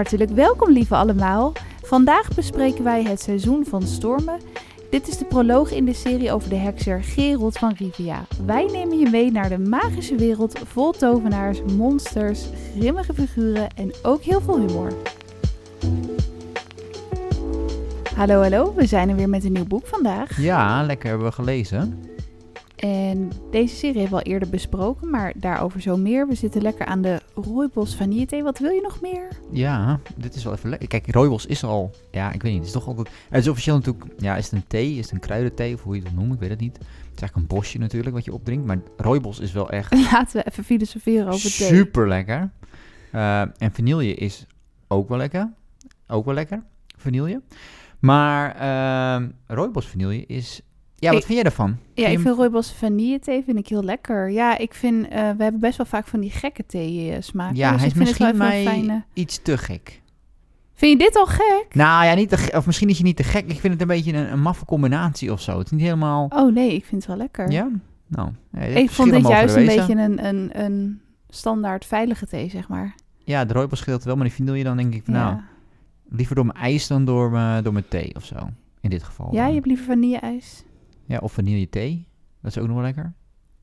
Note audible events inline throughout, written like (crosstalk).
Hartelijk welkom, lieve allemaal. Vandaag bespreken wij het seizoen van stormen. Dit is de proloog in de serie over de hekser Gerold van Rivia. Wij nemen je mee naar de magische wereld vol tovenaars, monsters, grimmige figuren en ook heel veel humor. Hallo, hallo. We zijn er weer met een nieuw boek vandaag. Ja, lekker hebben we gelezen. En deze serie hebben we al eerder besproken, maar daarover zo meer. We zitten lekker aan de rooibos vanillethee. Wat wil je nog meer? Ja, dit is wel even lekker. Kijk, rooibos is al, ja, ik weet niet, het is toch altijd... Het is officieel natuurlijk, ja, is het een thee, is het een kruidenthee, of hoe je het noemt, ik weet het niet. Het is eigenlijk een bosje natuurlijk, wat je opdrinkt, maar rooibos is wel echt (laughs) Laten we even filosoferen over thee. super lekker. Eh, en vanille is ook wel lekker, ook wel lekker, vanille. Maar ehm rooibos vanille is, ja, wat Ik- vind jij daarvan? Ja, Vind ik je- vind rooibos vanillethee vind ik heel lekker. Ja, ik vind, eh, we hebben best wel vaak van die gekke thee eh, smaken. Ja, dus hij is misschien mij fijne... iets te gek. Vind je dit al gek? Nou ja, niet te of misschien is je niet te gek. Ik vind het een beetje een, een maffe combinatie of zo. Het is niet helemaal... Oh nee, ik vind het wel lekker. Ja? Nou, ja, ik vond dit juist een beetje een, een, een standaard veilige thee, zeg maar. Ja, de rooibos scheelt wel, maar die vanille dan denk ik van nou, liever door mijn ijs dan door mijn, door mijn thee of zo. In dit geval. ja, je hebt liever vanille-ijs? Ja, of vanille thee. Dat is ook nog wel lekker.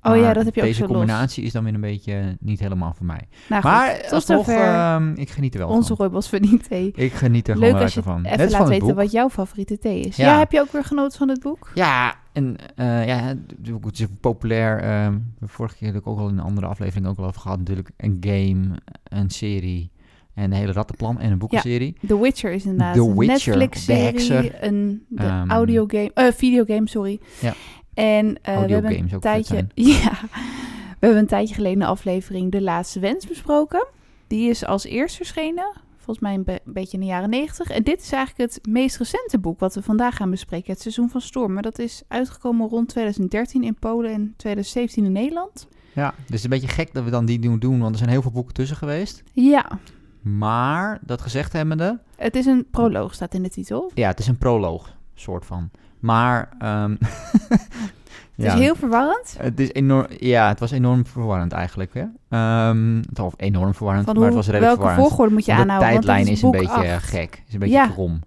Oh ja, dat heb je ook Deze zo los. combinatie is dan weer een beetje eh, niet helemaal voor mij. Nou goed, maar tot alsnog, zover ehm, ik geniet er wel onze van. rooibos vanillethee. Ik geniet er Leuk gewoon als je lekker van. even Net laat van het weten boek. wat jouw favoriete thee is. Ja. Ja. heb je ook weer genoten van het boek? Ja, en eh, ja, het het is populair. ehm, vorige keer heb ik ook al in een andere aflevering ook al over gehad. Natuurlijk een game, een serie en een hele rattenplan en een boekenserie. The Witcher is inderdaad The een Witcher, de Netflix-serie, een de Ehm, audiogame, eh videogame, sorry. Ja. En eh, we hebben een tijdje, (laughs) ja, we hebben een tijdje geleden een aflevering De Laatste Wens besproken. Die is als eerst verschenen, volgens mij een be- beetje in de jaren negentig. En dit is eigenlijk het meest recente boek wat we vandaag gaan bespreken, het Seizoen van Stormen. Dat is uitgekomen rond 2013 in Polen en 2017 in Nederland. Ja, dus het is een beetje gek dat we dan die doen, doen, want er zijn heel veel boeken tussen geweest. Ja, Maar, dat gezegd hebbende, het is een proloog, staat in de titel. ja, het is een proloog, soort van. Maar, ehm (laughs) Het is heel verwarrend. Het is enorm, ja, het was enorm verwarrend eigenlijk. Hè? Het was enorm verwarrend, maar het was redelijk welke verwarrend. volgorde moet je Want de aanhouden? want tijdlijn is een beetje gek, is een beetje Ja. krom.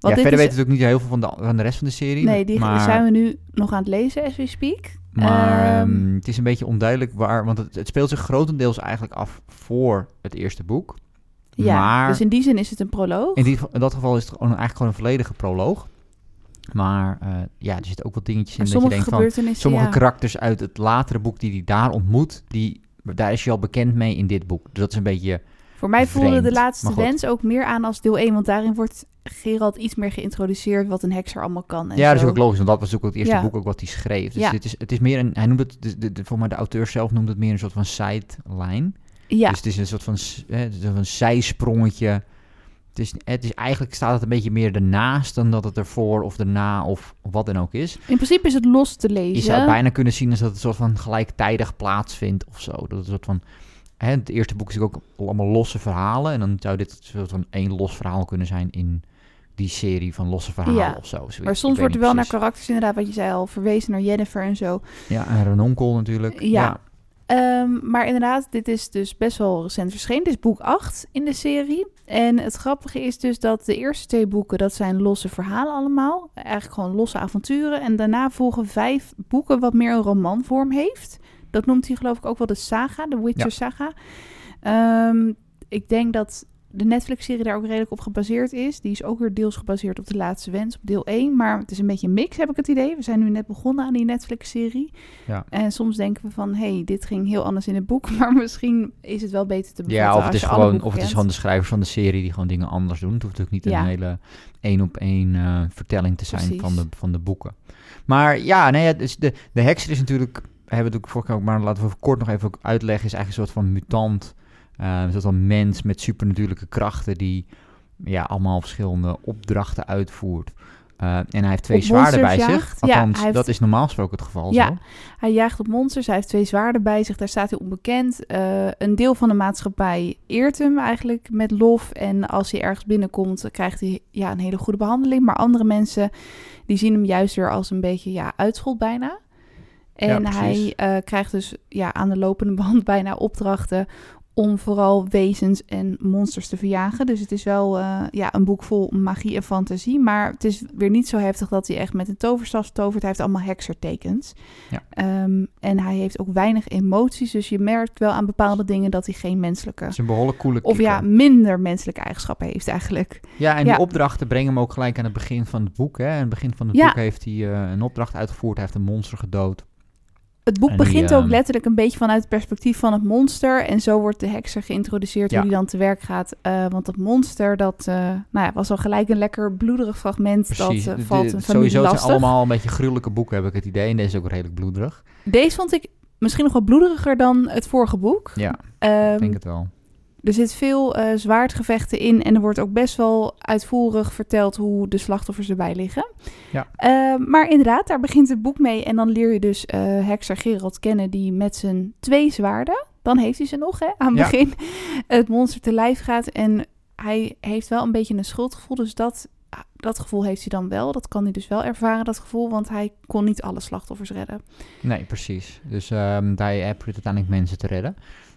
Want ja, verder is- weten we natuurlijk niet heel veel van de, van de rest van de serie. Nee, die maar, zijn we nu nog aan het lezen as we speak. Maar Ehm, ehm, het is een beetje onduidelijk waar, want het, het speelt zich grotendeels eigenlijk af voor het eerste boek. ja, maar dus in die zin is het een proloog. in, die, in dat geval is het gewoon, eigenlijk gewoon een volledige proloog. Maar eh, ja, er zitten ook wat dingetjes in dat je denkt van... Sommige ja. karakters uit het latere boek die hij daar ontmoet, die, daar is hij al bekend mee in dit boek. Dus dat is een beetje... Voor mij voelde de laatste wens ook meer aan als deel 1, want daarin wordt Gerald iets meer geïntroduceerd wat een hekser allemaal kan. En ja, dat is ook logisch, want dat was ook het eerste Ja. boek ook wat hij schreef. Dus Ja. is, het is meer een... Hij noemt het... De, de, de- voor mij de auteur zelf noemt het meer een soort van sideline. Ja, Dus het is een soort van, hè, een zijsprongetje. Het is, het is eigenlijk staat het een beetje meer ernaast dan dat het ervoor of erna of wat dan ook is. in principe is het los te lezen. Je zou het bijna kunnen zien als dat het een soort van gelijktijdig plaatsvindt of zo. Dat het een soort van, hè, het eerste boek is ook allemaal losse verhalen. En dan zou dit soort van één los verhaal kunnen zijn in die serie van losse verhalen Ja, of zo. Zoiets. maar soms wordt er wel naar karakters inderdaad, wat je zei al, verwezen naar Jennifer en zo. Ja, en Renonkel natuurlijk. Ja. Ehm, maar inderdaad, dit is dus best wel recent verschenen. Dit is boek 8 in de serie. En het grappige is dus dat de eerste twee boeken, dat zijn losse verhalen allemaal. Eigenlijk gewoon losse avonturen. En daarna volgen vijf boeken wat meer een romanvorm heeft. Dat noemt hij geloof ik ook wel de saga, de Witcher Ja. saga. Ehm, ik denk dat de Netflix-serie daar ook redelijk op gebaseerd is. Die is ook weer deels gebaseerd op de laatste wens, op deel 1. Maar het is een beetje een mix, heb ik het idee. We zijn nu net begonnen aan die Netflix-serie. Ja. En soms denken we van, hé, hey, dit ging heel anders in het boek. (laughs) Maar misschien is het wel beter te bevatten Ja, of het, is gewoon, of het is gewoon de schrijvers van de serie die gewoon dingen anders doen. Het hoeft natuurlijk niet Ja. een hele één op één eh, vertelling te zijn Precies. van de, van de boeken. Maar ja, nee, is de, de hekser is natuurlijk, hebben we het natuurlijk vorige keer ook, maar laten we kort nog even ook uitleggen, is eigenlijk een soort van mutant, eh, een soort van mens met supernatuurlijke krachten die ja, allemaal verschillende opdrachten uitvoert. Eh, en hij heeft twee Op zwaarden bij zich. Ja, Althans, heeft- dat is normaal gesproken het geval. Ja. Zo. Hij jaagt op monsters, hij heeft twee zwaarden bij zich, daar staat hij onbekend. Eh, een deel van de maatschappij eert hem eigenlijk met lof. En als hij ergens binnenkomt, krijgt hij ja, een hele goede behandeling. Maar andere mensen, die zien hem juist weer als een beetje ja, uitschot bijna. En Ja, hij eh, krijgt dus ja, aan de lopende (laughs) band bijna opdrachten om vooral wezens en monsters te verjagen. Dus het is wel eh, ja, een boek vol magie en fantasie. Maar het is weer niet zo heftig dat hij echt met een toverstaf tovert. Hij heeft allemaal heksertekens. Ja. Ehm, en hij heeft ook weinig emoties. Dus je merkt wel aan bepaalde dingen dat hij geen menselijke... Het is een behoorlijk coole Of ja, minder menselijke eigenschappen heeft eigenlijk. Ja, en Ja. die opdrachten brengen hem ook gelijk aan het begin van het boek. Hè? Aan het begin van het Ja. boek heeft hij eh, een opdracht uitgevoerd. Hij heeft een monster gedood. Het boek En die, begint ook ehm, letterlijk een beetje vanuit het perspectief van het monster. En zo wordt de hekser geïntroduceerd Ja. hoe die dan te werk gaat. Eh, want dat monster, dat eh, nou ja, was al gelijk een lekker bloederig fragment. Precies. Dat eh, De- valt de- een sowieso het lastig. zijn allemaal een beetje gruwelijke boeken, heb ik het idee. En deze is ook redelijk bloederig. Deze vond ik misschien nog wel bloederiger dan het vorige boek. Ja, Ehm, ik denk het wel. Er zit veel eh, zwaardgevechten in. En er wordt ook best wel uitvoerig verteld hoe de slachtoffers erbij liggen. Ja. Ehm, maar inderdaad, daar begint het boek mee. En dan leer je dus eh, hekser Gerald kennen die met zijn twee zwaarden... dan heeft hij ze nog, hè, aan het Ja. begin... het monster te lijf gaat. En hij heeft wel een beetje een schuldgevoel. Dus dat, dat gevoel heeft hij dan wel. Dat kan hij dus wel ervaren, dat gevoel. Want hij kon niet alle slachtoffers redden. Nee, precies. Dus ehm daar hij probeert uiteindelijk mensen te redden.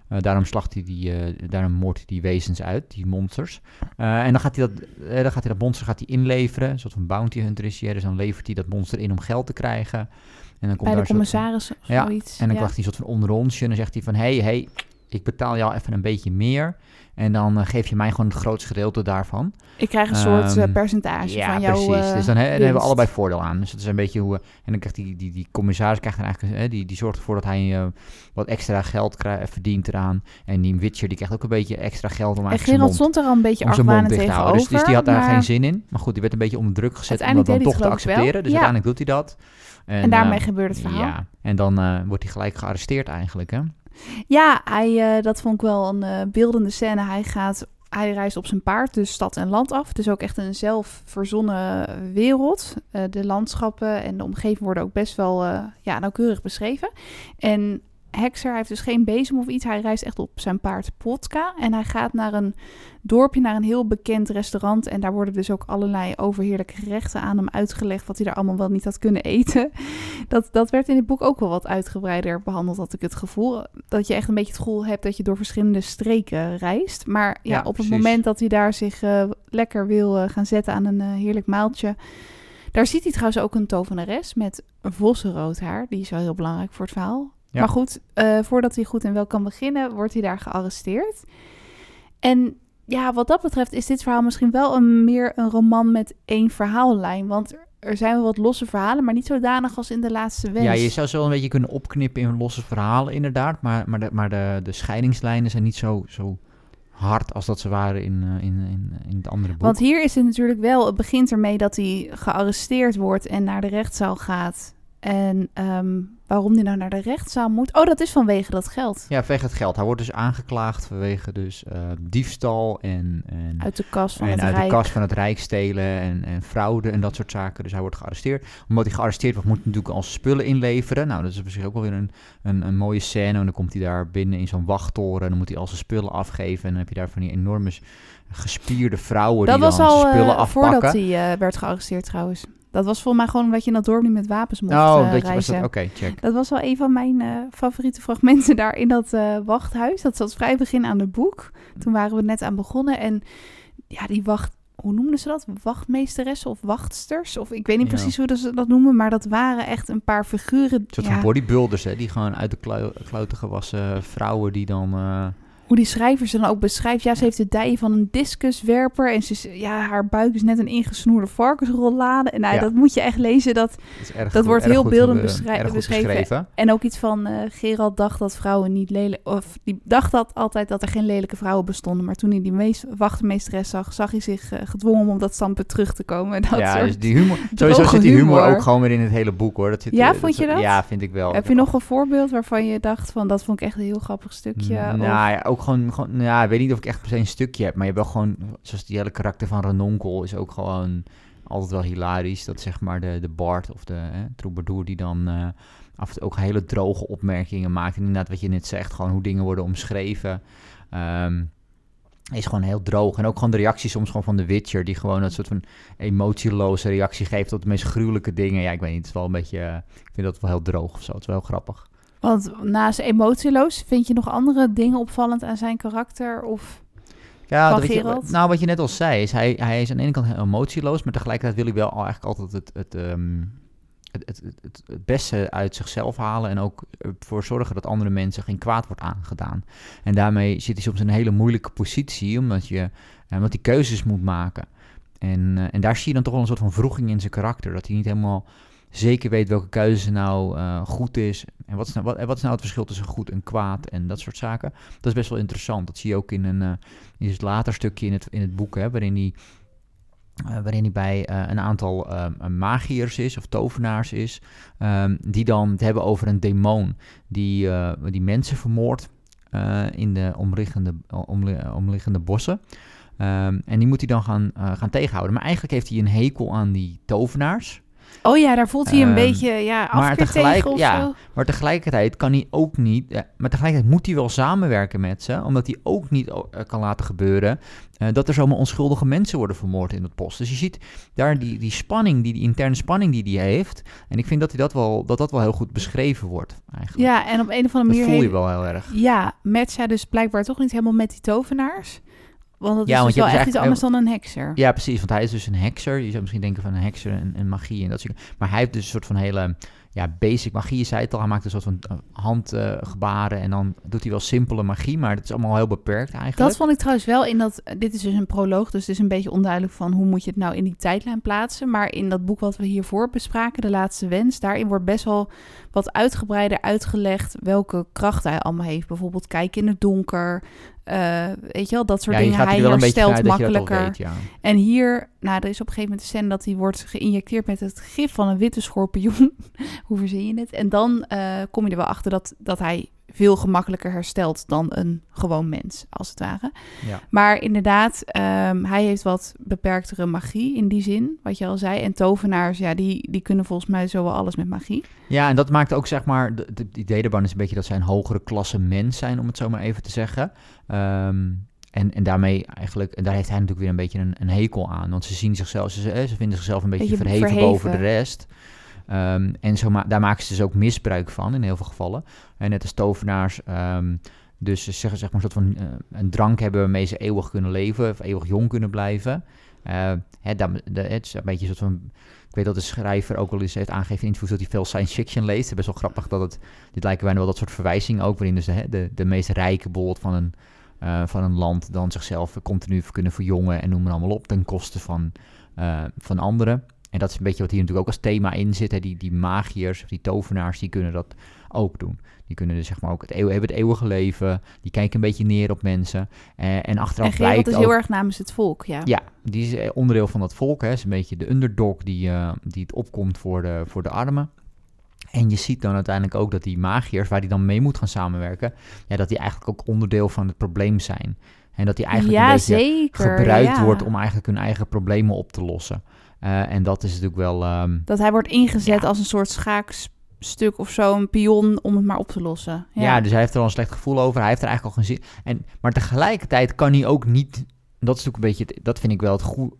Eh, daarom, slacht hij die, eh, daarom moordt hij die wezens uit, die monsters. Eh, en dan gaat hij dat, dan gaat hij dat monster gaat hij inleveren. Een soort van bounty hunter is hij. Dus dan levert hij dat monster in om geld te krijgen. En dan komt Bij de daar van- commissaris of Ja, zoiets. En dan ja. krijgt hij een soort van onderonsje. En dan zegt hij van, hé, hey, hey, ik betaal jou even een beetje meer. En dan eh, geef je mij gewoon het grootste gedeelte daarvan. Ik krijg een soort eh, Ehm, percentage ja, van jouw precies. eh, dus dan, he- dan hebben we allebei voordeel aan. Dus dat is een beetje hoe... en dan krijgt die, die, die commissaris krijgt dan eigenlijk... die, die zorgt ervoor dat hij wat extra geld krijgt, verdient eraan. En die Witcher die krijgt ook een beetje extra geld om En eigenlijk Gerald stond er al een beetje argwanend tegenover. Dus, dus die had daar maar- geen zin in. Maar goed, die werd een beetje onder druk gezet om dat dan toch te accepteren. Dus. Ja. uiteindelijk doet hij dat. En, En daarmee gebeurt het verhaal. Ja, en dan wordt hij gelijk gearresteerd eigenlijk, hè? Ja, hij, eh, dat vond ik wel een eh, beeldende scène. Hij gaat, hij reist op zijn paard, dus stad en land af. Het is ook echt een zelf verzonnen wereld. Eh, de landschappen en de omgeving worden ook best wel ja, nauwkeurig beschreven. En Hekser hij heeft dus geen bezem of iets. Hij reist echt op zijn paard Potka. En hij gaat naar een dorpje, naar een heel bekend restaurant. En daar worden dus ook allerlei overheerlijke gerechten aan hem uitgelegd. Wat hij daar allemaal wel niet had kunnen eten. (laughs) Dat, dat werd in het boek ook wel wat uitgebreider behandeld, had ik het gevoel. Dat je echt een beetje het gevoel hebt dat je door verschillende streken reist. Maar ja, Ja, op precies. het moment dat hij daar zich eh, lekker wil eh, gaan zetten aan een eh, heerlijk maaltje. Daar ziet hij trouwens ook een tovenares met vossenrood haar. Die is wel heel belangrijk voor het verhaal. Ja. Maar goed, eh, voordat hij goed en wel kan beginnen, wordt hij daar gearresteerd. En ja, wat dat betreft is dit verhaal misschien wel een, meer een roman met één verhaallijn. Want er- zijn wel wat losse verhalen, maar niet zodanig als in de laatste wens. Ja, je zou ze wel een beetje kunnen opknippen in losse verhalen, inderdaad. Maar, maar, de, maar de, de scheidingslijnen zijn niet zo, zo hard als dat ze waren in, eh, in, in, in het andere boek. Want hier is het natuurlijk wel, het begint ermee dat hij gearresteerd wordt en naar de rechtszaal gaat. En ehm, waarom hij nou naar de rechtszaal moet? Oh, dat is vanwege dat geld. Ja, vanwege het geld. Hij wordt dus aangeklaagd vanwege dus eh, diefstal en, en, Uit de kas van en het uit Rijk. de kas van het Rijk stelen en, en fraude en dat soort zaken. Dus hij wordt gearresteerd. Omdat hij gearresteerd wordt, moet hij natuurlijk al zijn spullen inleveren. Nou, dat is zich ook wel weer een, een, een mooie scène. En dan komt hij daar binnen in zo'n wachttoren en dan moet hij al zijn spullen afgeven. En dan heb je daar van die enorme gespierde vrouwen Dat die was dan al zijn spullen eh, afpakken. voordat hij eh, werd gearresteerd trouwens. Dat was volgens mij gewoon omdat je in dat dorp niet met wapens mocht Oh, eh, dat was dat? Oké, check. Dat was wel een van mijn eh, favoriete fragmenten daar in dat eh, wachthuis. Dat zat vrij begin aan het boek. Toen waren we net aan begonnen. En ja, die wacht... Hoe noemden ze dat? Wachtmeesteressen of wachtsters? Of ik weet niet Ja. precies hoe ze dat noemen. Maar dat waren echt een paar figuren. Een soort ja, van bodybuilders, hè, die gewoon uit de kloten gewassen vrouwen die dan... hoe die schrijver ze dan ook beschrijft. Ja, ze heeft de dijen van een discuswerper. En ze, is- ja, haar buik is net een ingesnoerde varkensrollade. En nou, Ja. dat moet je echt lezen. Dat, dat goed- wordt heel beeldend beschreven. beschreven. En ook iets van eh, Gerald dacht dat vrouwen niet lelijk... Of die dacht dat altijd dat er geen lelijke vrouwen bestonden. Maar toen hij die meest, wachtmeesteres zag, zag hij zich eh, gedwongen om dat standpunt terug te komen. (laughs) Dat ja, soort... dus die humor. (laughs) Sowieso zit die humor, humor. ook gewoon weer in het hele boek hoor. Dat zit, Ja, eh, vond je dat? Ja, vind ik wel. Heb je nog een voorbeeld waarvan je dacht van dat vond ik echt een heel grappig stukje? Nou of- ja, ook gewoon, gewoon nou ja, ik weet niet of ik echt per se een stukje heb, maar je hebt wel gewoon, zoals die hele karakter van Renonkel is ook gewoon altijd wel hilarisch. Dat zeg maar de, de Bart of de hè, troubadour die dan eh, af en toe ook hele droge opmerkingen maakt. Inderdaad wat je net zegt, gewoon hoe dingen worden omschreven. Ehm, is gewoon heel droog. En ook gewoon de reactie soms gewoon van de Witcher, die gewoon een soort van emotieloze reactie geeft op de meest gruwelijke dingen. Ja, ik weet niet, het is wel een beetje, eh, ik vind dat wel heel droog of zo. Het is wel heel grappig. Want naast emotieloos, vind je nog andere dingen opvallend aan zijn karakter? Of Ja, dat je- Geralt? nou wat je net al zei, is hij, hij is aan de ene kant heel emotieloos, maar tegelijkertijd wil hij wel eigenlijk altijd het, het, ehm, het, het, het, het, het beste uit zichzelf halen en ook ervoor zorgen dat andere mensen geen kwaad wordt aangedaan. En daarmee zit hij soms in een hele moeilijke positie, omdat, je, eh, omdat hij keuzes moet maken. En, eh, en daar zie je dan toch wel een soort van vroeging in zijn karakter, dat hij niet helemaal zeker weet welke keuze nou eh, goed is. En wat is, nou, wat, wat is nou het verschil tussen goed en kwaad en dat soort zaken. Dat is best wel interessant. Dat zie je ook in een, eh, in het later stukje in het, in het boek, hè, waarin hij, eh, waarin hij bij een aantal ehm, magiërs is, of tovenaars is, ehm, die dan het hebben over een demon die, die mensen vermoordt in de omliggende, omli- omliggende bossen. Ehm, en die moet hij dan gaan, gaan tegenhouden. Maar eigenlijk heeft hij een hekel aan die tovenaars. Oh ja, daar voelt hij een Ehm, beetje ja, maar tegelijk- tegen of ja, zo. Maar tegelijkertijd kan hij ook niet. eh, maar tegelijkertijd moet hij wel samenwerken met ze. Omdat hij ook niet o- eh, kan laten gebeuren. eh, dat er zomaar onschuldige mensen worden vermoord in het post. Dus je ziet daar die, die spanning, die, die interne spanning die hij heeft. En ik vind dat, hij dat, wel, dat dat wel heel goed beschreven wordt. Eigenlijk. Ja, en op een of andere dat manier... voel je wel heel erg. Ja, matcht hij dus blijkbaar toch niet helemaal met die tovenaars. Want dat Ja, is want dus je wel hebt echt dus iets anders dan een hekser. Ja, precies. Want hij is dus een hekser. Je zou misschien denken van een hekser en, en magie en dat soort. Maar hij heeft dus een soort van hele ja, basic magie. Je zei het al, hij maakt een soort van eh, handgebaren. en dan doet hij wel simpele magie. Maar dat is allemaal heel beperkt eigenlijk. Dat vond ik trouwens wel in dat... Dit is dus een proloog, dus het is een beetje onduidelijk van... hoe moet je het nou in die tijdlijn plaatsen. Maar in dat boek wat we hiervoor bespraken, De Laatste Wens... daarin wordt best wel wat uitgebreider uitgelegd... welke krachten hij allemaal heeft. Bijvoorbeeld kijken in het donker... eh, weet je wel, dat soort ja, dingen. Hij er herstelt makkelijker. weet, ja. En hier, nou, er is op een gegeven moment een scène dat hij wordt geïnjecteerd met het gif van een witte schorpioen. (laughs) Hoe verzin je het? En dan eh, kom je er wel achter dat, dat hij veel gemakkelijker herstelt dan een gewoon mens, als het ware. Ja. Maar inderdaad, ehm, hij heeft wat beperktere magie in die zin, wat je al zei. En tovenaars, ja, die, die kunnen volgens mij zo wel alles met magie. Ja, en dat maakt ook zeg maar, de, het idee is een beetje dat zij een hogere klasse mens zijn, om het zo maar even te zeggen. Ehm, en, en daarmee eigenlijk, en daar heeft hij natuurlijk weer een beetje een, een hekel aan, want ze zien zichzelf, ze, ze vinden zichzelf een beetje, Beetje verheven, verheven. boven de rest. Ehm, en zo daar maken ze dus ook misbruik van in heel veel gevallen. En net als tovenaars, ehm, dus ze zeggen zeg maar een soort van eh, een drank hebben waarmee ze eeuwig kunnen leven, of eeuwig jong kunnen blijven. Eh, de- het is een beetje van ik weet dat de schrijver ook wel eens heeft aangegeven in interviews dat hij veel science fiction leest. Is best wel grappig dat het, dit lijken bijna wel dat soort verwijzingen ook, waarin dus de, de, de meest rijke bijvoorbeeld van een, eh, van een land dan zichzelf continu kunnen verjongen en noem maar allemaal op, ten koste van, eh, van anderen. En dat is een beetje wat hier natuurlijk ook als thema in zit. Hè. Die, die magiërs, die tovenaars, die kunnen dat ook doen. Die kunnen dus zeg maar ook het, eeuw, hebben het eeuwige leven. Die kijken een beetje neer op mensen. Eh, en achteraf en blijkt is ook... heel erg namens het volk, ja. Ja, die is eh, onderdeel van dat volk. Hè. Is een beetje de underdog die, eh, die het opkomt voor de, voor de armen. En je ziet dan uiteindelijk ook dat die magiërs, waar die dan mee moet gaan samenwerken, ja, dat die eigenlijk ook onderdeel van het probleem zijn. En dat die eigenlijk ja, een beetje zeker. gebruikt ja. wordt om eigenlijk hun eigen problemen op te lossen. Eh, en dat is natuurlijk wel... ehm, Dat hij wordt ingezet Ja. als een soort schaakstuk of zo, een pion om het maar op te lossen. ja. dus hij heeft er al een slecht gevoel over. Hij heeft er eigenlijk al geen zin... En, maar tegelijkertijd kan hij ook niet... Dat is natuurlijk een beetje... Dat vind ik wel het goed...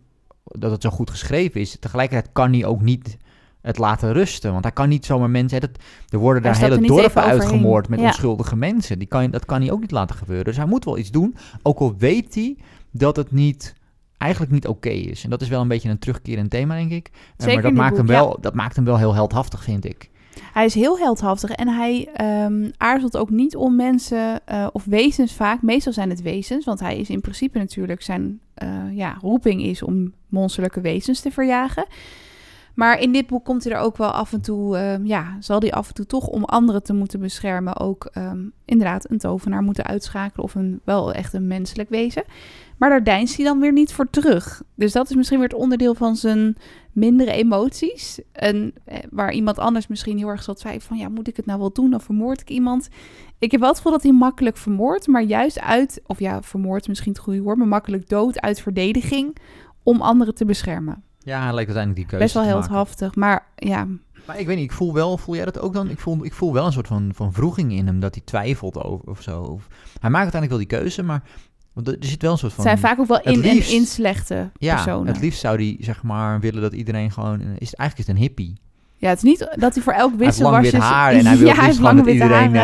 Dat het zo goed geschreven is. Tegelijkertijd kan hij ook niet het laten rusten. Want hij kan niet zomaar mensen... hè, Dat, er worden daar hele dorpen uitgemoord met Ja. onschuldige mensen. Die kan, dat kan hij ook niet laten gebeuren. Dus hij moet wel iets doen. Ook al weet hij dat het niet... Eigenlijk niet oké is. En dat is wel een beetje een terugkerend thema, denk ik. Eh, Zeker maar dat maakt, hem wel, dat maakt hem wel heel heldhaftig, vind ik. Hij is heel heldhaftig en hij ehm, aarzelt ook niet om mensen eh, of wezens vaak. Meestal zijn het wezens, want hij is in principe natuurlijk zijn eh, ja, roeping is om monsterlijke wezens te verjagen. Maar in dit boek komt hij er ook wel af en toe, ehm, ja, zal hij af en toe toch om anderen te moeten beschermen ook ehm, inderdaad een tovenaar moeten uitschakelen of een, wel echt een menselijk wezen. Maar daar deinst hij dan weer niet voor terug. Dus dat is misschien weer het onderdeel van zijn mindere emoties. En eh, waar iemand anders misschien heel erg zal twijfelen van... ja, moet ik het nou wel doen of vermoord ik iemand? Ik heb wel het gevoel dat hij makkelijk vermoordt, maar juist uit... of ja, vermoord is misschien het goede woord... maar makkelijk dood uit verdediging om anderen te beschermen. Ja, hij lijkt uiteindelijk die keuze Best wel heldhaftig, maar ja... Maar ik weet niet, ik voel wel, voel jij dat ook dan? Ik voel, ik voel wel een soort van, van vroeging in hem, dat hij twijfelt over of zo. Of, hij maakt uiteindelijk wel die keuze, maar want er zit wel een soort Het van... zijn vaak ook wel in liefst- en in slechte ja, personen. het liefst zou hij zeg maar willen dat iedereen gewoon... Is, eigenlijk is het een hippie. Ja, het is niet dat hij voor elk Hij heeft lang wisselwasje... wit haar en (laughs) hij wil ja, het hij liefst dat iedereen... eh,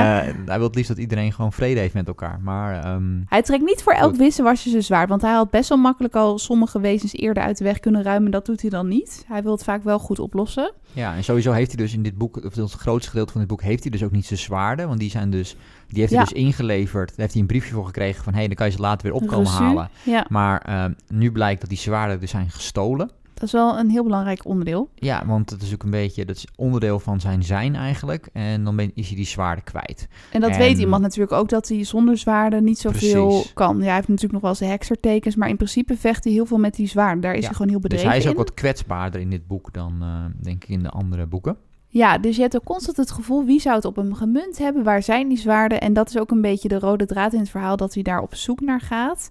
hij wil het liefst dat iedereen gewoon vrede heeft met elkaar. Maar ehm, Hij trekt niet voor elk wisselwasje zijn zwaard. Want hij had best wel makkelijk al sommige wezens eerder uit de weg kunnen ruimen. Dat doet hij dan niet. Hij wil het vaak wel goed oplossen. ja, en sowieso heeft hij dus in dit boek, of het grootste gedeelte van dit boek, heeft hij dus ook niet zijn zwaarden. Want die zijn dus, die heeft hij Ja. dus ingeleverd. Daar heeft hij een briefje voor gekregen van, hé, hey, dan kan je ze later weer op komen Reçu. halen. Ja, Maar ehm, nu blijkt dat die zwaarden dus zijn gestolen. Dat is wel een heel belangrijk onderdeel. Ja, want het is ook een beetje, dat is onderdeel van zijn zijn eigenlijk. En dan ben, is hij die zwaarden kwijt. En dat En- weet iemand natuurlijk ook, dat hij zonder zwaarden niet zoveel Precies. kan. Ja, hij heeft natuurlijk nog wel zijn heksertekens, maar in principe vecht hij heel veel met die zwaarden. Daar is Ja, hij gewoon heel Dus bedreven hij is ook in. wat kwetsbaarder in dit boek dan, eh, denk ik, in de andere boeken. Ja, dus je hebt ook constant het gevoel, wie zou het op hem gemunt hebben? Waar zijn die zwaarden? En dat is ook een beetje de rode draad in het verhaal, dat hij daar op zoek naar gaat.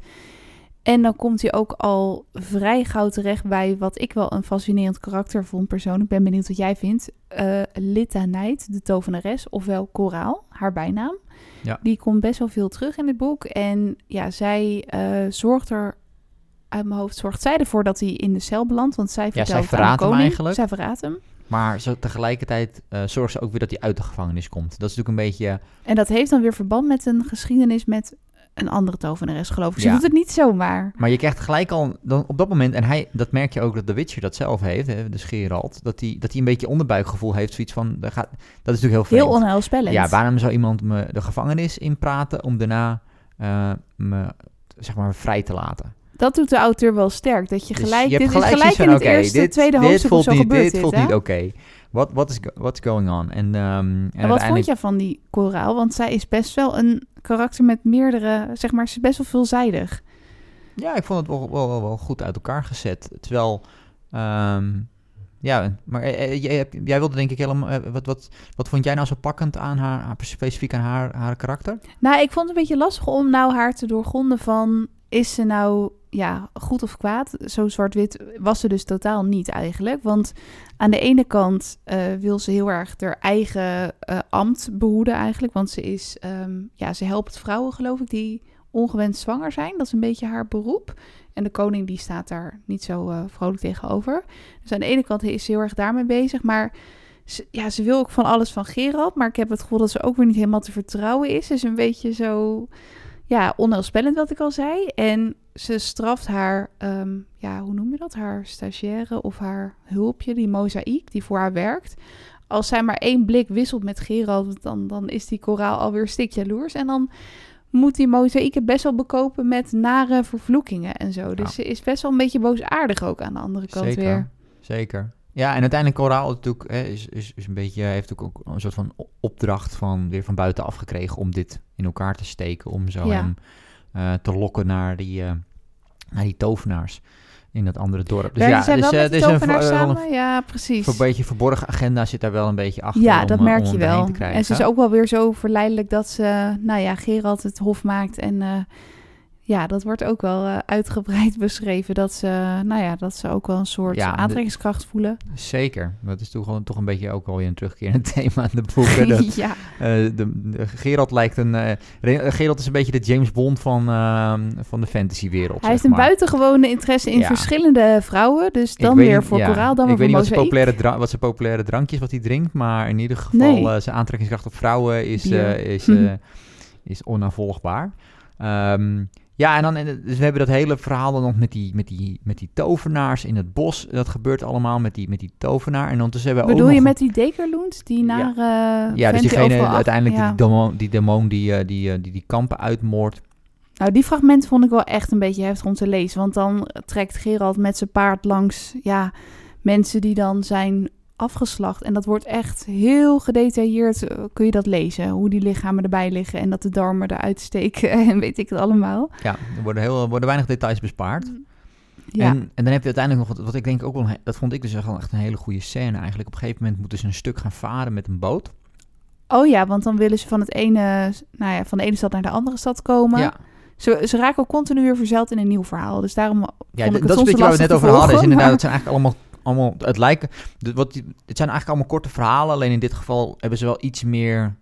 En dan komt hij ook al vrij gauw terecht bij wat ik wel een fascinerend karakter vond persoonlijk. Ik ben benieuwd wat jij vindt. Eh Litta de tovenares, ofwel Koraal, haar bijnaam. Ja. Die komt best wel veel terug in het boek. En ja, zij eh, zorgt er, uit mijn hoofd zorgt zij ervoor dat hij in de cel belandt. Want zij vertelt zij verraadt hem eigenlijk. Zij verraadt hem. Maar zo tegelijkertijd eh zorgt ze ook weer dat hij uit de gevangenis komt. Dat is natuurlijk een beetje... En dat heeft dan weer verband met een geschiedenis met een andere tovenares, geloof ik. Ze Ja. doet het niet zomaar. Maar je krijgt gelijk al, dan op dat moment, en hij, dat merk je ook dat de Witcher dat zelf heeft, hè, dus Geralt, dat hij, dat hij een beetje onderbuikgevoel heeft, zoiets van, dat, gaat, dat is natuurlijk heel vreemd. Heel onheilspellend. Ja, waarom zou iemand me de gevangenis inpraten om daarna eh, me, zeg maar, vrij te laten? Dat doet de auteur wel sterk. Dat je Dus gelijk, je dit is gelijk in het oké, eerste, dit, tweede dit hoofdstuk zo niet, gebeurt dit dit, voelt hè? niet oké. What, what is, what's going on? En, ehm, en, En wat vond je van die koraal? Want zij is best wel een karakter met meerdere, zeg maar, ze is best wel veelzijdig. Ja, ik vond het wel, wel, wel, wel goed uit elkaar gezet. Terwijl, ehm, ja, maar eh, eh, jij, jij wilde denk ik helemaal, eh, wat, wat, wat vond jij nou zo pakkend aan haar, haar- specifiek aan haar, haar karakter? Nou, ik vond het een beetje lastig om nou haar te doorgronden van... is ze nou ja, goed of kwaad? Zo zwart-wit was ze dus totaal niet eigenlijk. Want aan de ene kant eh, wil ze heel erg haar eigen eh, ambt behoeden eigenlijk. Want ze is, ehm, ja, ze helpt vrouwen geloof ik die ongewenst zwanger zijn. Dat is een beetje haar beroep. En de koning die staat daar niet zo eh, vrolijk tegenover. Dus aan de ene kant is ze heel erg daarmee bezig. Maar ze, ja, ze wil ook van alles van Gerald. Maar ik heb het gevoel dat ze ook weer niet helemaal te vertrouwen is. Ze is een beetje zo ja, onheilspellend wat ik al zei. En ze straft haar, ehm, ja, hoe noem je dat? Haar stagiaire of haar hulpje, die mozaïek, die voor haar werkt. Als zij maar één blik wisselt met Gerald, dan, dan is die koraal alweer stik jaloers. En dan moet die mozaïek het best wel bekopen met nare vervloekingen en zo. Dus Ja. ze is best wel een beetje boosaardig ook aan de andere kant Zeker, weer. zeker. Ja, en uiteindelijk Coraal natuurlijk hè, is, is, is een beetje, heeft ook, ook een soort van opdracht van weer van buitenaf gekregen om dit in elkaar te steken, om zo Ja. hem te lokken naar die, eh, naar die tovenaars in dat andere dorp. Dus Werken ja, zij dus, wel eh, een, samen? Ja, precies. een beetje verborgen agenda zit daar wel een beetje achter. Ja, om, dat eh, merk om je wel. En ze is ook wel weer zo verleidelijk dat ze, nou ja, Gerald het hof maakt. En eh, ja, dat wordt ook wel eh, uitgebreid (laughs) beschreven. Dat ze, nou ja, dat ze ook wel een soort Ja, de- aantrekkingskracht voelen. Zeker. Dat is toch, gewoon, toch een beetje ook alweer een terugkerend (laughs) thema in de boeken. (laughs) Dat, ja, eh, de, de- Gerald lijkt een... eh, Re- Gerald is een beetje de James Bond van, eh, van de fantasywereld, hij heeft een maar. buitengewone interesse in Ja. verschillende vrouwen. Dus Ik dan weet weer niet- voor ja, koraal, dan Ik weer weet voor niet wat zijn, populaire wat zijn populaire drankjes wat hij drinkt, maar in ieder geval Nee. eh, zijn aantrekkingskracht op vrouwen is, eh, is, eh, is onafvolgbaar. Ehm, ja, en dan dus we hebben dat hele verhaal dan nog met die, met, die, met die tovenaars in het bos. Dat gebeurt allemaal met die, met die tovenaar. En ondertussen hebben we Bedoel ook je nog met die dekerloent? Die naar eh Ja, dus die diegene uiteindelijk ja. die, demon, die demon die, eh, die, eh, die die kampen uitmoordt. Nou, die fragmenten vond ik wel echt een beetje heftig om te lezen. Want dan trekt Gerald met zijn paard langs ja, mensen die dan zijn afgeslacht. En dat wordt echt heel gedetailleerd, eh, kun je dat lezen. Hoe die lichamen erbij liggen en dat de darmen eruit steken (laughs) en weet ik het allemaal. Ja, er worden, heel, worden weinig details bespaard. Ja, En, en dan heb je uiteindelijk nog wat, wat ik denk ook wel, dat vond ik dus echt een hele goede scène eigenlijk. Op een gegeven moment moeten ze een stuk gaan varen met een boot. oh ja, want dan willen ze van, het ene, nou ja, van de ene stad naar de andere stad komen. Ja, Ze, ze raken ook continu weer verzeild in een nieuw verhaal. Dus daarom ja vond ik dat het is een soms beetje waar we het net over hadden. Is inderdaad, maar- (laughs) het zijn eigenlijk allemaal, allemaal het lijken, wat, die- het zijn eigenlijk allemaal korte verhalen. Alleen in dit geval hebben ze wel iets meer,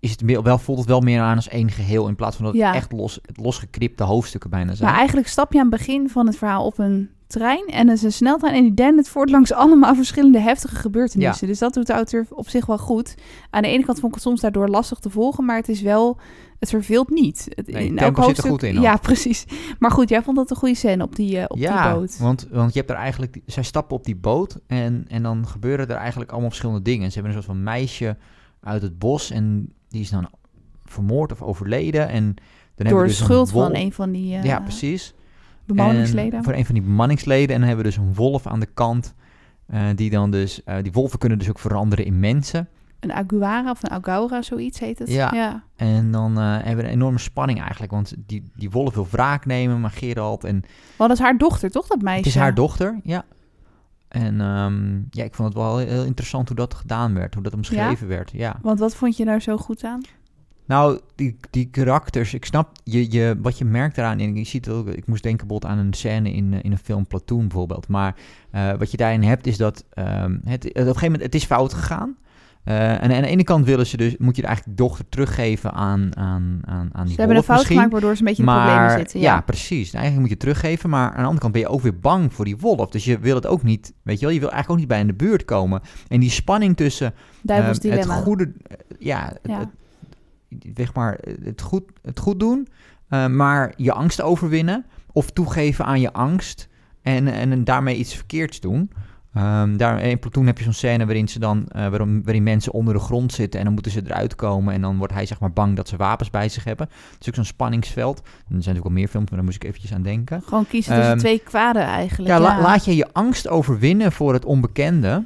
is het meer, wel, voelt het wel meer aan als één geheel. In plaats van dat Ja. het echt los, het losgeknipte hoofdstukken bijna zijn. Maar eigenlijk stap je aan het begin van het verhaal op een trein en het is een sneltrein en die dendert voort langs allemaal verschillende heftige gebeurtenissen. Dus dat doet de auteur op zich wel goed. Aan de ene kant vond ik het soms daardoor lastig te volgen, maar het is wel, het verveelt niet. Het, Nee, in zit er goed in, hoor. Ja, (laughs) precies. Maar goed, jij vond dat een goede scène op die, eh, op ja, die boot. Want, want je hebt er eigenlijk, zij stappen op die boot en, en dan gebeuren er eigenlijk allemaal verschillende dingen. Ze hebben een soort van meisje uit het bos en die is dan vermoord of overleden. En dan hebben Door dus schuld een van een van die eh, Ja, precies. bemanningsleden. En voor een van die bemanningsleden. En dan hebben we dus een wolf aan de kant. eh, die dan dus, die wolven kunnen dus ook veranderen in mensen. Een aguara of een agaura, zoiets heet het. Ja. ja. En dan eh, hebben we een enorme spanning eigenlijk. Want die, die wolf wil wraak nemen, maar Gerald. En Want dat is haar dochter, toch, dat meisje? het is haar dochter, ja. En ehm, ja, ik vond het wel heel interessant hoe dat gedaan werd. Hoe dat omschreven werd, ja. Want wat vond je daar zo goed aan? Nou, die, die karakters, ik snap je, je, wat je merkt eraan. En je ziet ook, ik moest denken bijvoorbeeld aan een scène in, eh, in een film Platoon bijvoorbeeld. Maar eh, wat je daarin hebt is dat ehm, het, op een gegeven moment, het is fout gegaan. Eh, en aan de ene kant willen ze dus, moet je eigenlijk dochter teruggeven aan, aan, aan, aan die Ze hebben een fout misschien. gemaakt waardoor ze een beetje in problemen zitten. ja. Ja. precies. Eigenlijk moet je teruggeven, maar aan de andere kant ben je ook weer bang voor die wolf. Dus je wil het ook niet, weet je wel, je wil eigenlijk ook niet bij in de buurt komen. En die spanning tussen Ehm, het goede, eh, ja, het, Ja. het- zeg maar, het goed, het goed doen, eh, maar je angst overwinnen of toegeven aan je angst en, en daarmee iets verkeerds doen. Ehm, daar, in Platoon heb je zo'n scène waarin, ze dan, eh, waarom, waarin mensen onder de grond zitten en dan moeten ze eruit komen en dan wordt hij zeg maar bang dat ze wapens bij zich hebben. Het is ook zo'n spanningsveld. Er zijn natuurlijk wel meer films, maar daar moest ik eventjes aan denken. Gewoon kiezen tussen Ehm, twee kwaden eigenlijk. Ja, Ja, la- laat je je angst overwinnen voor het onbekende.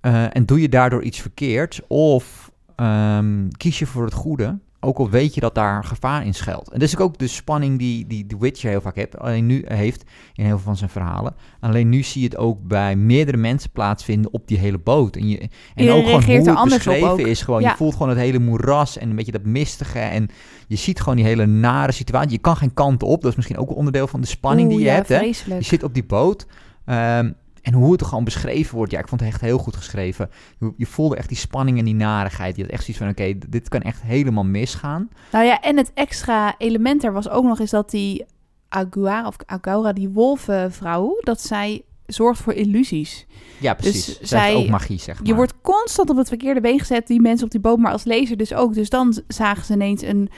eh, en doe je daardoor iets verkeerd. Of ehm, kies je voor het goede. Ook al weet je dat daar gevaar in schuilt. En dat is ook de spanning die, die The Witcher heel vaak heeft. Alleen nu heeft in heel veel van zijn verhalen. Alleen nu zie je het ook bij meerdere mensen plaatsvinden op die hele boot. En, je, en ook gewoon hoe het anders op beschreven is. Gewoon, Ja. Je voelt gewoon het hele moeras en een beetje dat mistige. En je ziet gewoon die hele nare situatie. Je kan geen kant op. Dat is misschien ook een onderdeel van de spanning die je ja, hebt. Hè? Je zit op die boot. ehm, en hoe het er gewoon beschreven wordt. Ja, ik vond het echt heel goed geschreven. Je, je voelde echt die spanning en die narigheid. Je had echt zoiets van, oké, dit kan echt helemaal misgaan. Nou ja, en het extra element er was ook nog eens dat die Aguara of Agaura, die wolvenvrouw, dat zij zorgt voor illusies. Ja, precies. Dus Zij zij- ook magie, zeg maar. Je wordt constant op het verkeerde been gezet, die mensen op die boot, maar als lezer dus ook. Dus dan zagen ze ineens een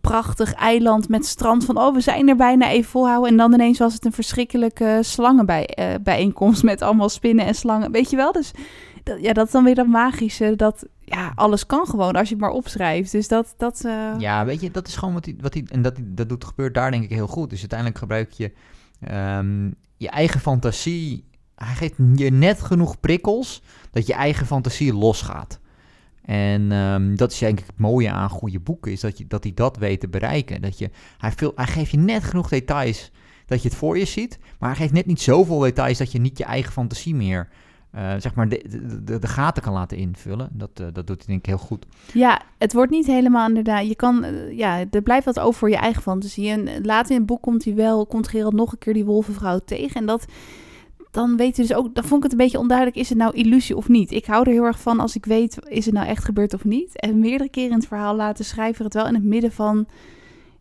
prachtig eiland met strand van, oh, we zijn er bijna even volhouden. En dan ineens was het een verschrikkelijke slangenbijeenkomst met allemaal spinnen en slangen. Weet je wel? Dus dat, ja, dat is dan weer dat magische, dat ja, alles kan gewoon als je het maar opschrijft. Dus dat... dat eh, Ja, weet je, dat is gewoon wat hij... Wat hij en dat, dat doet, gebeurt daar denk ik heel goed. Dus uiteindelijk gebruik je ehm, je eigen fantasie... Hij geeft je net genoeg prikkels dat je eigen fantasie losgaat. En ehm, dat is denk ik het mooie aan goede boeken, is dat, je, dat hij dat weet te bereiken. Dat je, hij, veel, hij geeft je net genoeg details dat je het voor je ziet, maar hij geeft net niet zoveel details dat je niet je eigen fantasie meer, eh, zeg maar, de, de, de, de gaten kan laten invullen. Dat, eh, dat doet hij denk ik heel goed. Ja, het wordt niet helemaal inderdaad. Je kan, eh, ja, er blijft wat over voor je eigen fantasie. En later in het boek komt hij wel, komt Gerald nog een keer die wolvenvrouw tegen. En dat, dan weet je dus ook, dan vond ik het een beetje onduidelijk, is het nou illusie of niet? Ik hou er heel erg van als ik weet, is het nou echt gebeurd of niet? En meerdere keren in het verhaal laten schrijver het wel in het midden van,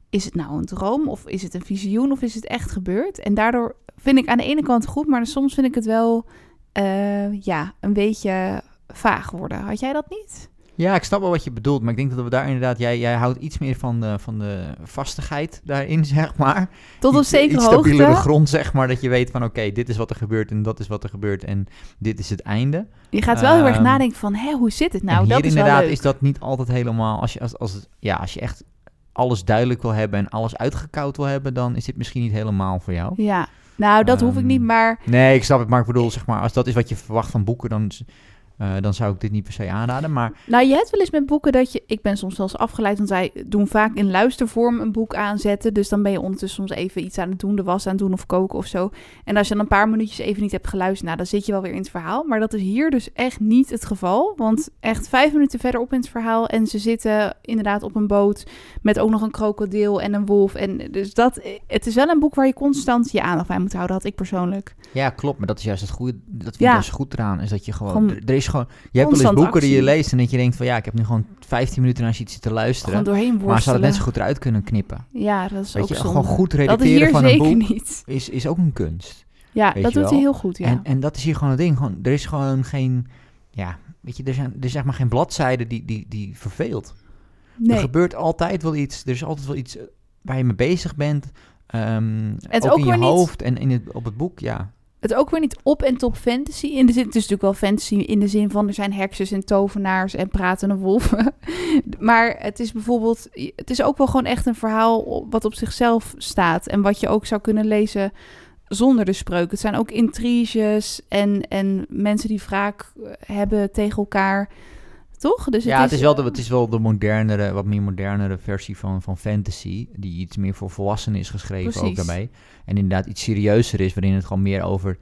is het nou een droom of is het een visioen of is het echt gebeurd? En daardoor vind ik aan de ene kant goed, maar soms vind ik het wel, eh, ja, een beetje vaag worden. Had jij dat niet? Ja, ik snap wel wat je bedoelt, maar ik denk dat we daar inderdaad, jij, jij houdt iets meer van de, van de vastigheid daarin, (laughs) zeg maar. Tot een Iets- zekere iets stabielere hoogte. grond, zeg maar, dat je weet van oké, dit is wat er gebeurt en dat is wat er gebeurt en dit is het einde. Je gaat wel heel erg Ehm, nadenken van, hé, hoe zit het nou? en hier dat is inderdaad is dat niet altijd helemaal, als je, als, als, ja, als je echt alles duidelijk wil hebben en alles uitgekoud wil hebben, dan is dit misschien niet helemaal voor jou. Ja, nou, dat hoef ik Ehm, niet, maar Nee, ik snap het, maar ik bedoel, zeg maar, als dat is wat je verwacht van boeken, dan, eh, dan zou ik dit niet per se aanraden. Maar nou, je hebt wel eens met boeken dat je, ik ben soms wel eens afgeleid, want wij doen vaak in luistervorm een boek aanzetten, dus dan ben je ondertussen soms even iets aan het doen, de was aan het doen of koken of zo. En als je dan een paar minuutjes even niet hebt geluisterd, nou, dan zit je wel weer in het verhaal. Maar dat is hier dus echt niet het geval, want echt vijf minuten verderop in het verhaal en ze zitten inderdaad op een boot met ook nog een krokodil en een wolf. En dus dat, het is wel een boek waar je constant je aandacht bij moet houden, had ik persoonlijk. Ja, klopt. Maar dat is juist het goede. Dat vind ik Ja. juist goed eraan. Is dat je gewoon. Gewoon er is gewoon. Je hebt wel eens boeken die je leest en dat je denkt van ja, ik heb nu gewoon 15 minuten naar iets te luisteren. Gewoon doorheen worstelen. maar ze hadden net zo goed eruit kunnen knippen. Ja, dat is Weet ook je, zonde. gewoon goed Dat is repeteren hier van een boek niet. is, is ook een kunst. Ja, dat doet hij heel goed, ja. En, en dat is hier gewoon het ding. Gewoon, er is gewoon geen, ja, weet je, er, zijn, er is zeg maar geen bladzijde die, die, die verveelt. Er gebeurt altijd wel iets. Er is altijd wel iets eh, waar je mee bezig bent. Ehm, Het ook, ook in je niet- hoofd en in het, op het boek, ja. Het ook weer niet op en top fantasy. In de zin, het is natuurlijk wel fantasy in de zin van er zijn heksers en tovenaars en pratende wolven. (laughs) maar het is bijvoorbeeld, het is ook wel gewoon echt een verhaal wat op zichzelf staat. En wat je ook zou kunnen lezen zonder de spreuk. Het zijn ook intriges en, en mensen die wraak eh, hebben tegen elkaar. Toch? Dus ja, het is, wel de, het is wel de modernere, wat meer modernere versie van, van fantasy. Die iets meer voor volwassenen is geschreven ook daarbij. En inderdaad iets serieuzer is, waarin het gewoon meer over,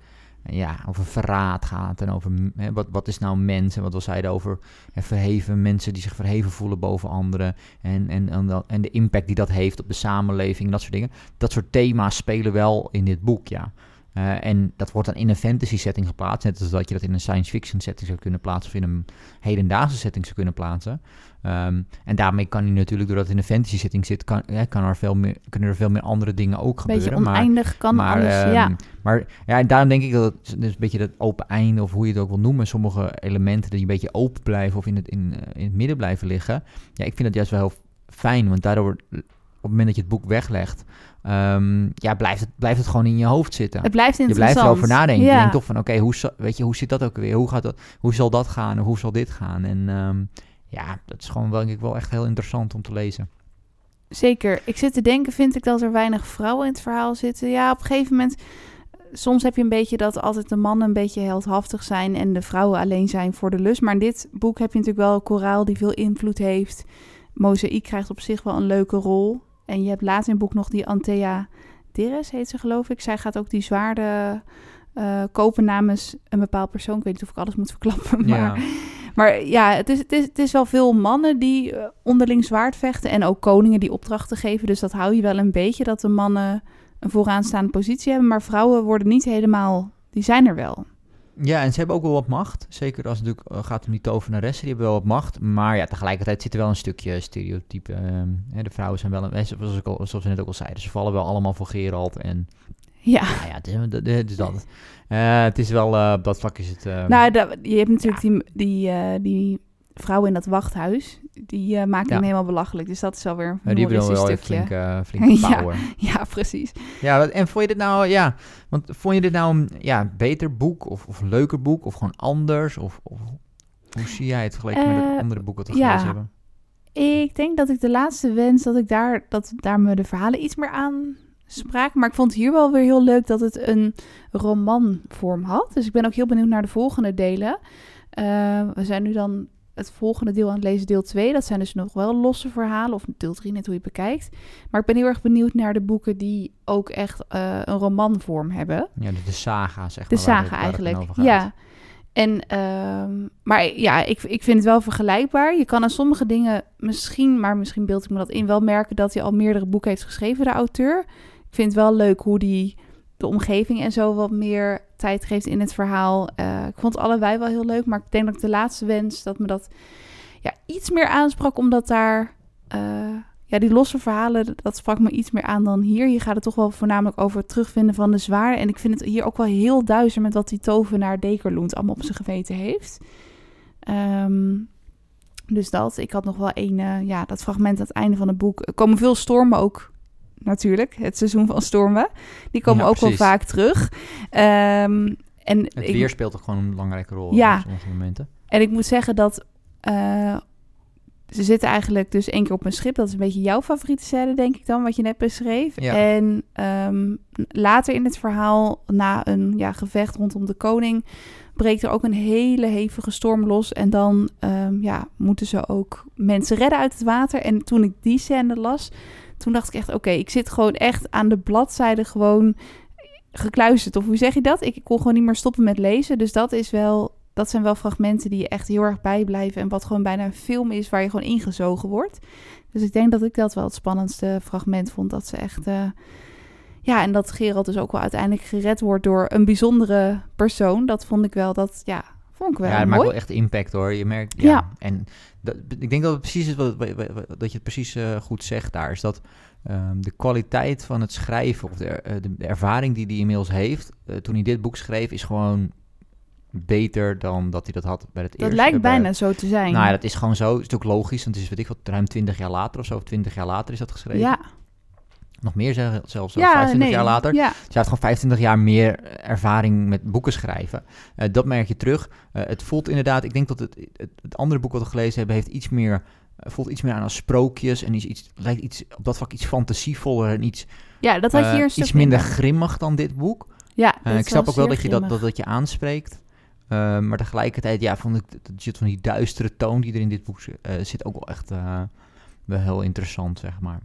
ja, over verraad gaat. En over hè, wat, wat is nou mens? En wat we zeiden over hè, verheven mensen die zich verheven voelen boven anderen. En, en, en, dat- en de impact die dat heeft op de samenleving en dat soort dingen. Dat soort thema's spelen wel in dit boek, ja. Eh, en dat wordt dan in een fantasy setting geplaatst. Net als dat je dat in een science fiction setting zou kunnen plaatsen. Of in een hedendaagse setting zou kunnen plaatsen. Ehm, en daarmee kan hij natuurlijk, doordat het in een fantasy setting zit, kan, kan er veel meer, kunnen er veel meer andere dingen ook Beetje gebeuren. maar, oneindig kan maar, alles. ehm, ja. maar ja, en daarom denk ik dat het dus een beetje dat open einde, of hoe je het ook wil noemen, sommige elementen die een beetje open blijven of in het, in, eh, in het midden blijven liggen. Ja, ik vind dat juist wel heel fijn, want daardoor, op het moment dat je het boek weglegt, ehm, ja, blijft, het, blijft het gewoon in je hoofd zitten. Het blijft Je interessant. blijft erover nadenken. Je denkt toch van, oké, hoe weet je, hoe zit dat ook weer? Hoe, gaat dat, hoe zal dat gaan? Of hoe zal dit gaan? En ehm, ja, dat is gewoon denk ik, wel echt heel interessant om te lezen. Zeker. Ik zit te denken, vind ik dat er weinig vrouwen in het verhaal zitten? Ja, op een gegeven moment... Soms heb je een beetje dat altijd de mannen een beetje heldhaftig zijn... en de vrouwen alleen zijn voor de lust. Maar in dit boek heb je natuurlijk wel koraal die veel invloed heeft. Mozaïek krijgt op zich wel een leuke rol. En je hebt later in het boek nog die Antea Dirres, heet ze geloof ik. Zij gaat ook die zwaarden eh, kopen namens een bepaald persoon. Ik weet niet of ik alles moet verklappen, (laughs) maar... Ja, Maar ja, het is, het, is, het is wel veel mannen die eh, onderling zwaard vechten. En ook koningen die opdrachten geven. Dus dat hou je wel een beetje dat de mannen een vooraanstaande positie hebben. Maar vrouwen worden niet helemaal. Die zijn er wel. Ja, en ze hebben ook wel wat macht. Zeker als het natuurlijk eh, gaat om die tovenaressen, die hebben wel wat macht. Maar ja, tegelijkertijd zit er wel een stukje stereotype. ehm, de vrouwen zijn wel, een, zoals, ik al, zoals we net ook al zeiden, ze vallen wel allemaal voor Gerald. En Ja. nou ja, het is, dat- het is dat. Eh, het is wel, eh, op dat vlak is het... eh, Nou, da- je hebt natuurlijk die, die, eh, die vrouw in dat wachthuis. Die eh maakt Ja. hem helemaal belachelijk. Dus dat is alweer een ja, die wel een stukje. flinke, flinke (laughs) Ja. Ja, precies. Ja, en vond je dit nou, ja, want vond je dit nou een ja, beter boek of, of een leuker boek of gewoon anders? Of, of hoe zie jij het vergeleken met het Eh, andere boek wat we ja. gelezen hebben? Ik denk dat ik de laatste wens dat ik daar, dat daar me de verhalen iets meer aan spraken. Maar ik vond hier wel weer heel leuk dat het een romanvorm had. Dus ik ben ook heel benieuwd naar de volgende delen. Eh, we zijn nu dan het volgende deel aan het lezen, deel 2. Dat zijn dus nog wel losse verhalen, of deel 3, net hoe je het bekijkt. Maar ik ben heel erg benieuwd naar de boeken die ook echt eh, een romanvorm hebben. Ja, de, de saga, zeg De maar. het- saga het eigenlijk. Ja. En, ehm, maar ja, ik, ik vind het wel vergelijkbaar. Je kan aan sommige dingen misschien, maar misschien beeld ik me dat in, wel merken dat hij al meerdere boeken heeft geschreven, de auteur. Ik vind het wel leuk hoe die de omgeving en zo wat meer tijd geeft in het verhaal. Eh, ik vond allebei wel heel leuk, maar ik denk dat ik de laatste wens dat me dat ja, iets meer aansprak, omdat daar eh, ja, die losse verhalen, dat sprak me iets meer aan dan hier. Hier gaat het toch wel voornamelijk over het terugvinden van de zwaarden. En ik vind het hier ook wel heel duister met wat die tovenaar Dekerloend allemaal op zijn geweten heeft. Ehm, dus dat. Ik had nog wel een, eh, ja, dat fragment aan het einde van het boek. Er komen veel stormen ook, natuurlijk. Het seizoen van stormen. Die komen Ja, ook precies. wel vaak terug. Ehm, en Het ik- weer speelt ook gewoon een belangrijke rol Ja. op sommige momenten. en ik moet zeggen dat eh, ze zitten eigenlijk dus één keer op een schip. Dat is een beetje jouw favoriete scène, denk ik dan, wat je net beschreef. Ja. En ehm, later in het verhaal, na een ja, gevecht rondom de koning, breekt er ook een hele hevige storm los. En dan ehm, ja, moeten ze ook mensen redden uit het water. En toen ik die scène las, toen dacht ik echt, oké, ik zit gewoon echt aan de bladzijde gewoon gekluisterd. Of hoe zeg je dat? Ik kon gewoon niet meer stoppen met lezen. Dus dat is wel dat zijn wel fragmenten die je echt heel erg bijblijven. En wat gewoon bijna een film is waar je gewoon ingezogen wordt. Dus ik denk dat ik dat wel het spannendste fragment vond. Dat ze echt. eh, ja, en dat Gerald dus ook wel uiteindelijk gered wordt door een bijzondere persoon. Dat vond ik wel, dat ja, Vond ik wel ja, het maakt wel echt impact hoor. Je merkt, ja. Ja. En dat, ik denk dat het precies is wat, dat je het precies eh, goed zegt daar. Is dat ehm, de kwaliteit van het schrijven of de, eh, de, ervaring die hij inmiddels heeft eh, toen hij dit boek schreef, is gewoon beter dan dat hij dat had bij het dat eerste. lijkt bij- bijna zo te zijn. Nou ja, dat is gewoon zo. Het is ook logisch, want het is weet ik wat, ruim 20 jaar later of zo, of 20 jaar later is dat geschreven. ja. Nog meer zelfs, ja, 25 nee. jaar later. Ja. Dus hij heeft gewoon 25 jaar meer ervaring met boeken schrijven. Eh, dat merk je terug. Eh, het voelt inderdaad, ik denk dat het, het, het andere boek wat we gelezen hebben, heeft iets meer, eh, voelt iets meer aan als sprookjes en is iets, lijkt iets, op dat vlak iets fantasievoller en iets, ja, dat had je hier een stuk iets minder grimmig dan dit boek. Ja, ik snap ook wel dat je dat, dat, dat je aanspreekt. Maar tegelijkertijd, ja, vond ik dat- van die duistere toon die er in dit boek zit ook wel echt wel heel interessant, zeg maar.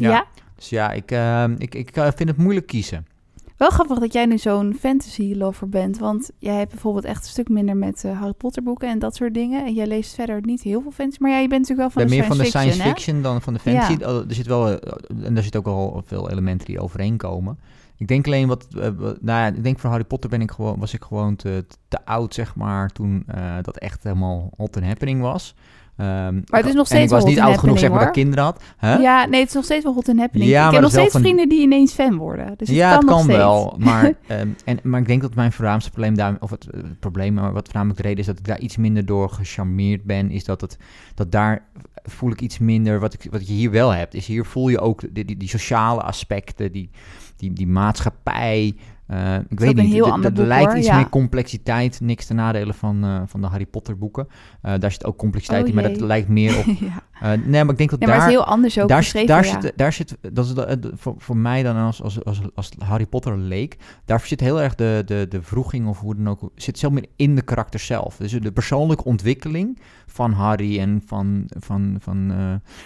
Ja. ja. Dus ja, ik, eh, ik, ik eh, vind het moeilijk kiezen. Wel grappig dat jij nu zo'n fantasy lover bent. Want jij hebt bijvoorbeeld echt een stuk minder met eh, Harry Potter boeken en dat soort dingen. En jij leest verder niet heel veel fantasy. Maar ja, je bent natuurlijk wel van de meer science van de science fiction, fiction dan van de fantasy. Ja. Oh, Er zit wel, eh, en daar zit ook al veel elementen die overeenkomen. Ik denk alleen wat, nou ja, ik denk voor Harry Potter ben ik gewoon, was ik gewoon te, te oud, zeg maar, toen dat echt helemaal hot and happening was. Ehm, het is nog en ik steeds was niet oud genoeg, zeg maar, dat ik kinderen had. Huh? Ja, nee, het is nog steeds wel hot and happening. Ja, ik maar heb nog steeds van- vrienden die ineens fan worden. Dus het ja, kan het kan steeds. wel. Maar, (laughs) ehm, en, maar ik denk dat mijn voornaamste probleem daar, of het, eh, het probleem, maar wat voornamelijk de reden is dat ik daar iets minder door gecharmeerd ben, is dat het, dat daar voel ik iets minder, wat, ik, wat je hier wel hebt, is hier voel je ook die, die, die sociale aspecten, die, die, die maatschappij. Eh, ik weet niet, heel d- d- ander er boek, lijkt iets ja. meer complexiteit, niks te nadelen van, eh, van de Harry Potter boeken. Eh, daar zit ook complexiteit Oh in, maar dat lijkt meer op... (laughs) ja. nee, maar ik denk dat ja, maar daar het is heel anders ook daar, geschreven. daar, zit, daar zit, dat is de- voor, voor mij dan als, als, als, als Harry Potter leek, daar zit heel erg de, de, de vroeging of hoe dan ook, zit zelf meer in de karakter zelf. Dus de persoonlijke ontwikkeling van Harry en van, van, van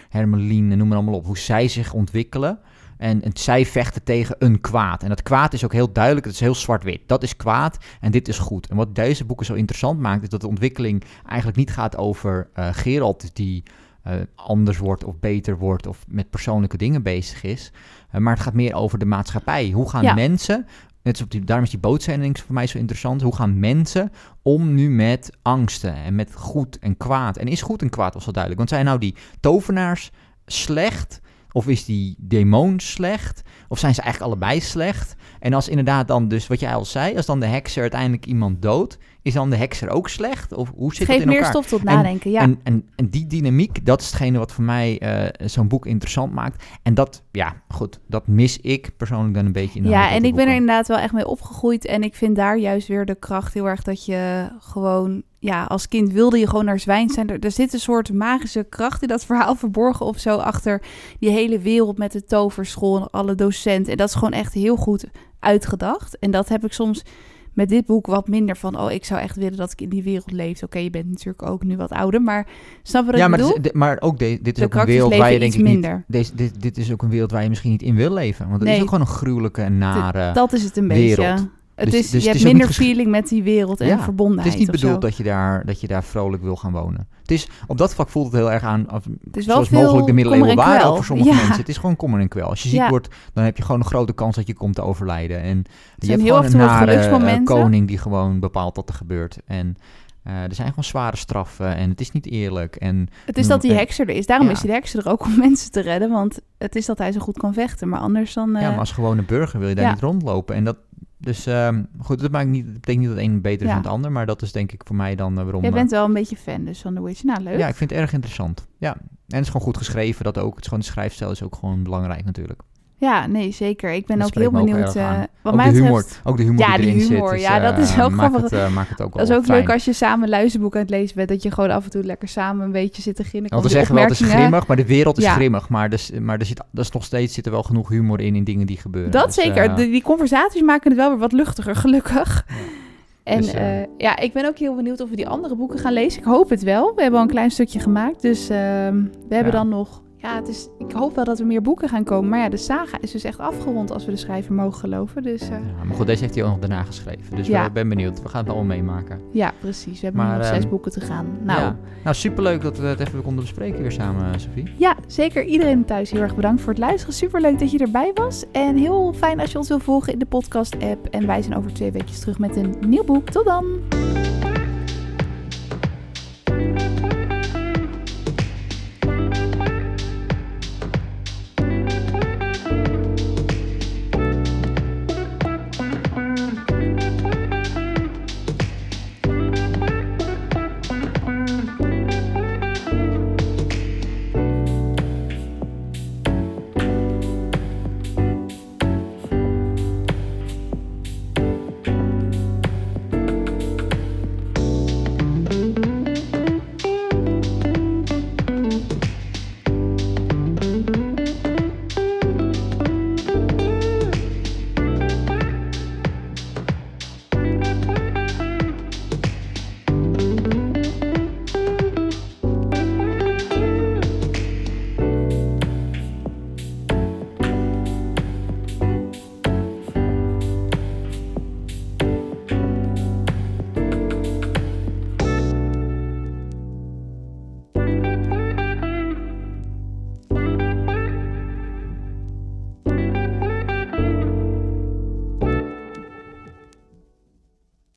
Hermeline en noem maar allemaal op, hoe zij zich ontwikkelen. En, en zij vechten tegen een kwaad. En dat kwaad is ook heel duidelijk, het is heel zwart-wit. Dat is kwaad en dit is goed. En wat deze boeken zo interessant maakt, is dat de ontwikkeling eigenlijk niet gaat over eh Geralt die eh, anders wordt of beter wordt of met persoonlijke dingen bezig is. Eh, maar het gaat meer over de maatschappij. Hoe gaan Ja. mensen, net op die, daarom is die bootzending voor mij zo interessant, hoe gaan mensen om nu met angsten en met goed en kwaad? En is goed en kwaad was wel duidelijk, want zijn nou die tovenaars slecht of is die demon slecht? Of zijn ze eigenlijk allebei slecht? En als inderdaad dan dus, wat jij al zei, als dan de hekser uiteindelijk iemand doodt, is dan de hekser ook slecht? Of hoe zit Het het geeft in meer elkaar? stof tot En- nadenken, ja. En, en, en die dynamiek, dat is hetgene wat voor mij eh, zo'n boek interessant maakt. En dat, ja, goed, dat mis ik persoonlijk dan een beetje in de Ja, en ik ben er inderdaad wel echt mee opgegroeid. En ik vind daar juist weer de kracht heel erg dat je gewoon... Ja, als kind wilde je gewoon naar zwijn zijn. Er, er zit een soort magische kracht in dat verhaal verborgen of zo... achter die hele wereld met de toverschool en alle docenten. En dat is gewoon echt heel goed uitgedacht. En dat heb ik soms met dit boek wat minder van... oh, ik zou echt willen dat ik in die wereld leef. Oké, je bent natuurlijk ook nu wat ouder, maar snap je wat Ja, ik maar, bedoel? het is- de- maar ook de, dit is de ook een wereld waar je denk ik niet... minder. Deze, dit, dit is ook een wereld waar je misschien niet in wil leven. Want het Nee. is ook gewoon een gruwelijke en nare... Dat is het een wereld. beetje. Het Dus- is, dus je hebt is minder feeling met die wereld en Ja, verbondenheid. Het is niet of zo. bedoeld dat je, daar, dat je daar vrolijk wil gaan wonen. Het is, op dat vlak voelt het heel erg aan, als, Het is wel zoals mogelijk de middeleeuwen waren voor sommige Ja. mensen. Het is gewoon kommer en kwel. Als je ziek Ja. wordt, dan heb je gewoon een grote kans dat je komt te overlijden. En je hebt heel gewoon een nare eh, koning die gewoon bepaalt wat er gebeurt. En eh, er zijn gewoon zware straffen en het is niet eerlijk. En Het is dat die en- hekser er is. Daarom Ja. is die hekser er ook om (laughs) mensen te redden. Want het is dat hij zo goed kan vechten. Maar anders dan... eh, ja, maar als gewone burger wil je daar ja. niet rondlopen. En dat, dus ehm, goed, dat, maakt niet, dat betekent niet dat het een beter is Ja. dan het ander. Maar dat is denk ik voor mij dan eh, waarom... Jij eh, bent wel een beetje fan dus van The Witch. Nou, leuk. Ja, ik vind het erg interessant. Ja, en het is gewoon goed geschreven. Dat ook. Het is gewoon de schrijfstijl is ook gewoon belangrijk natuurlijk. Ja, nee, zeker. Ik ben Dat ook heel ook benieuwd. eh, wat ook mij de humor, betreft... ook de humor Ja, die humor, zit. is, ja, dat is eh, wel maakt grappig. Het, eh, maakt het ook Dat is ook fijn. leuk als je samen een luisterboek aan het lezen bent. Dat je gewoon af en toe lekker samen een beetje zit te ginnen. Want we zeggen wel, het is grimmig, maar de wereld is Ja. grimmig. Maar, dus, maar er, zit, er is nog steeds zit er wel genoeg humor in, in dingen die gebeuren. Dat Dus, zeker. De- die conversaties maken het wel weer wat luchtiger, gelukkig. En Dus, ja, ik ben ook heel benieuwd of we die andere boeken gaan lezen. Ik hoop het wel. We hebben al een klein stukje gemaakt. Dus ehm, we hebben dan nog... Ja, het is, ik hoop wel dat er meer boeken gaan komen. Maar ja, de saga is dus echt afgerond als we de schrijver mogen geloven. Dus eh, ja, maar goed, deze heeft hij ook nog daarna geschreven. Dus Ja. ik ben benieuwd. We gaan het allemaal meemaken. ja, precies. We hebben Maar, nog zes ehm, boeken te gaan. Nou, Ja. ja. Nou, superleuk dat we het even konden bespreken weer samen, Sophie. zeker. Iedereen thuis heel erg bedankt voor het luisteren. Superleuk dat je erbij was. En heel fijn als je ons wil volgen in de podcast-app. En wij zijn over twee weekjes terug met een nieuw boek. Tot dan!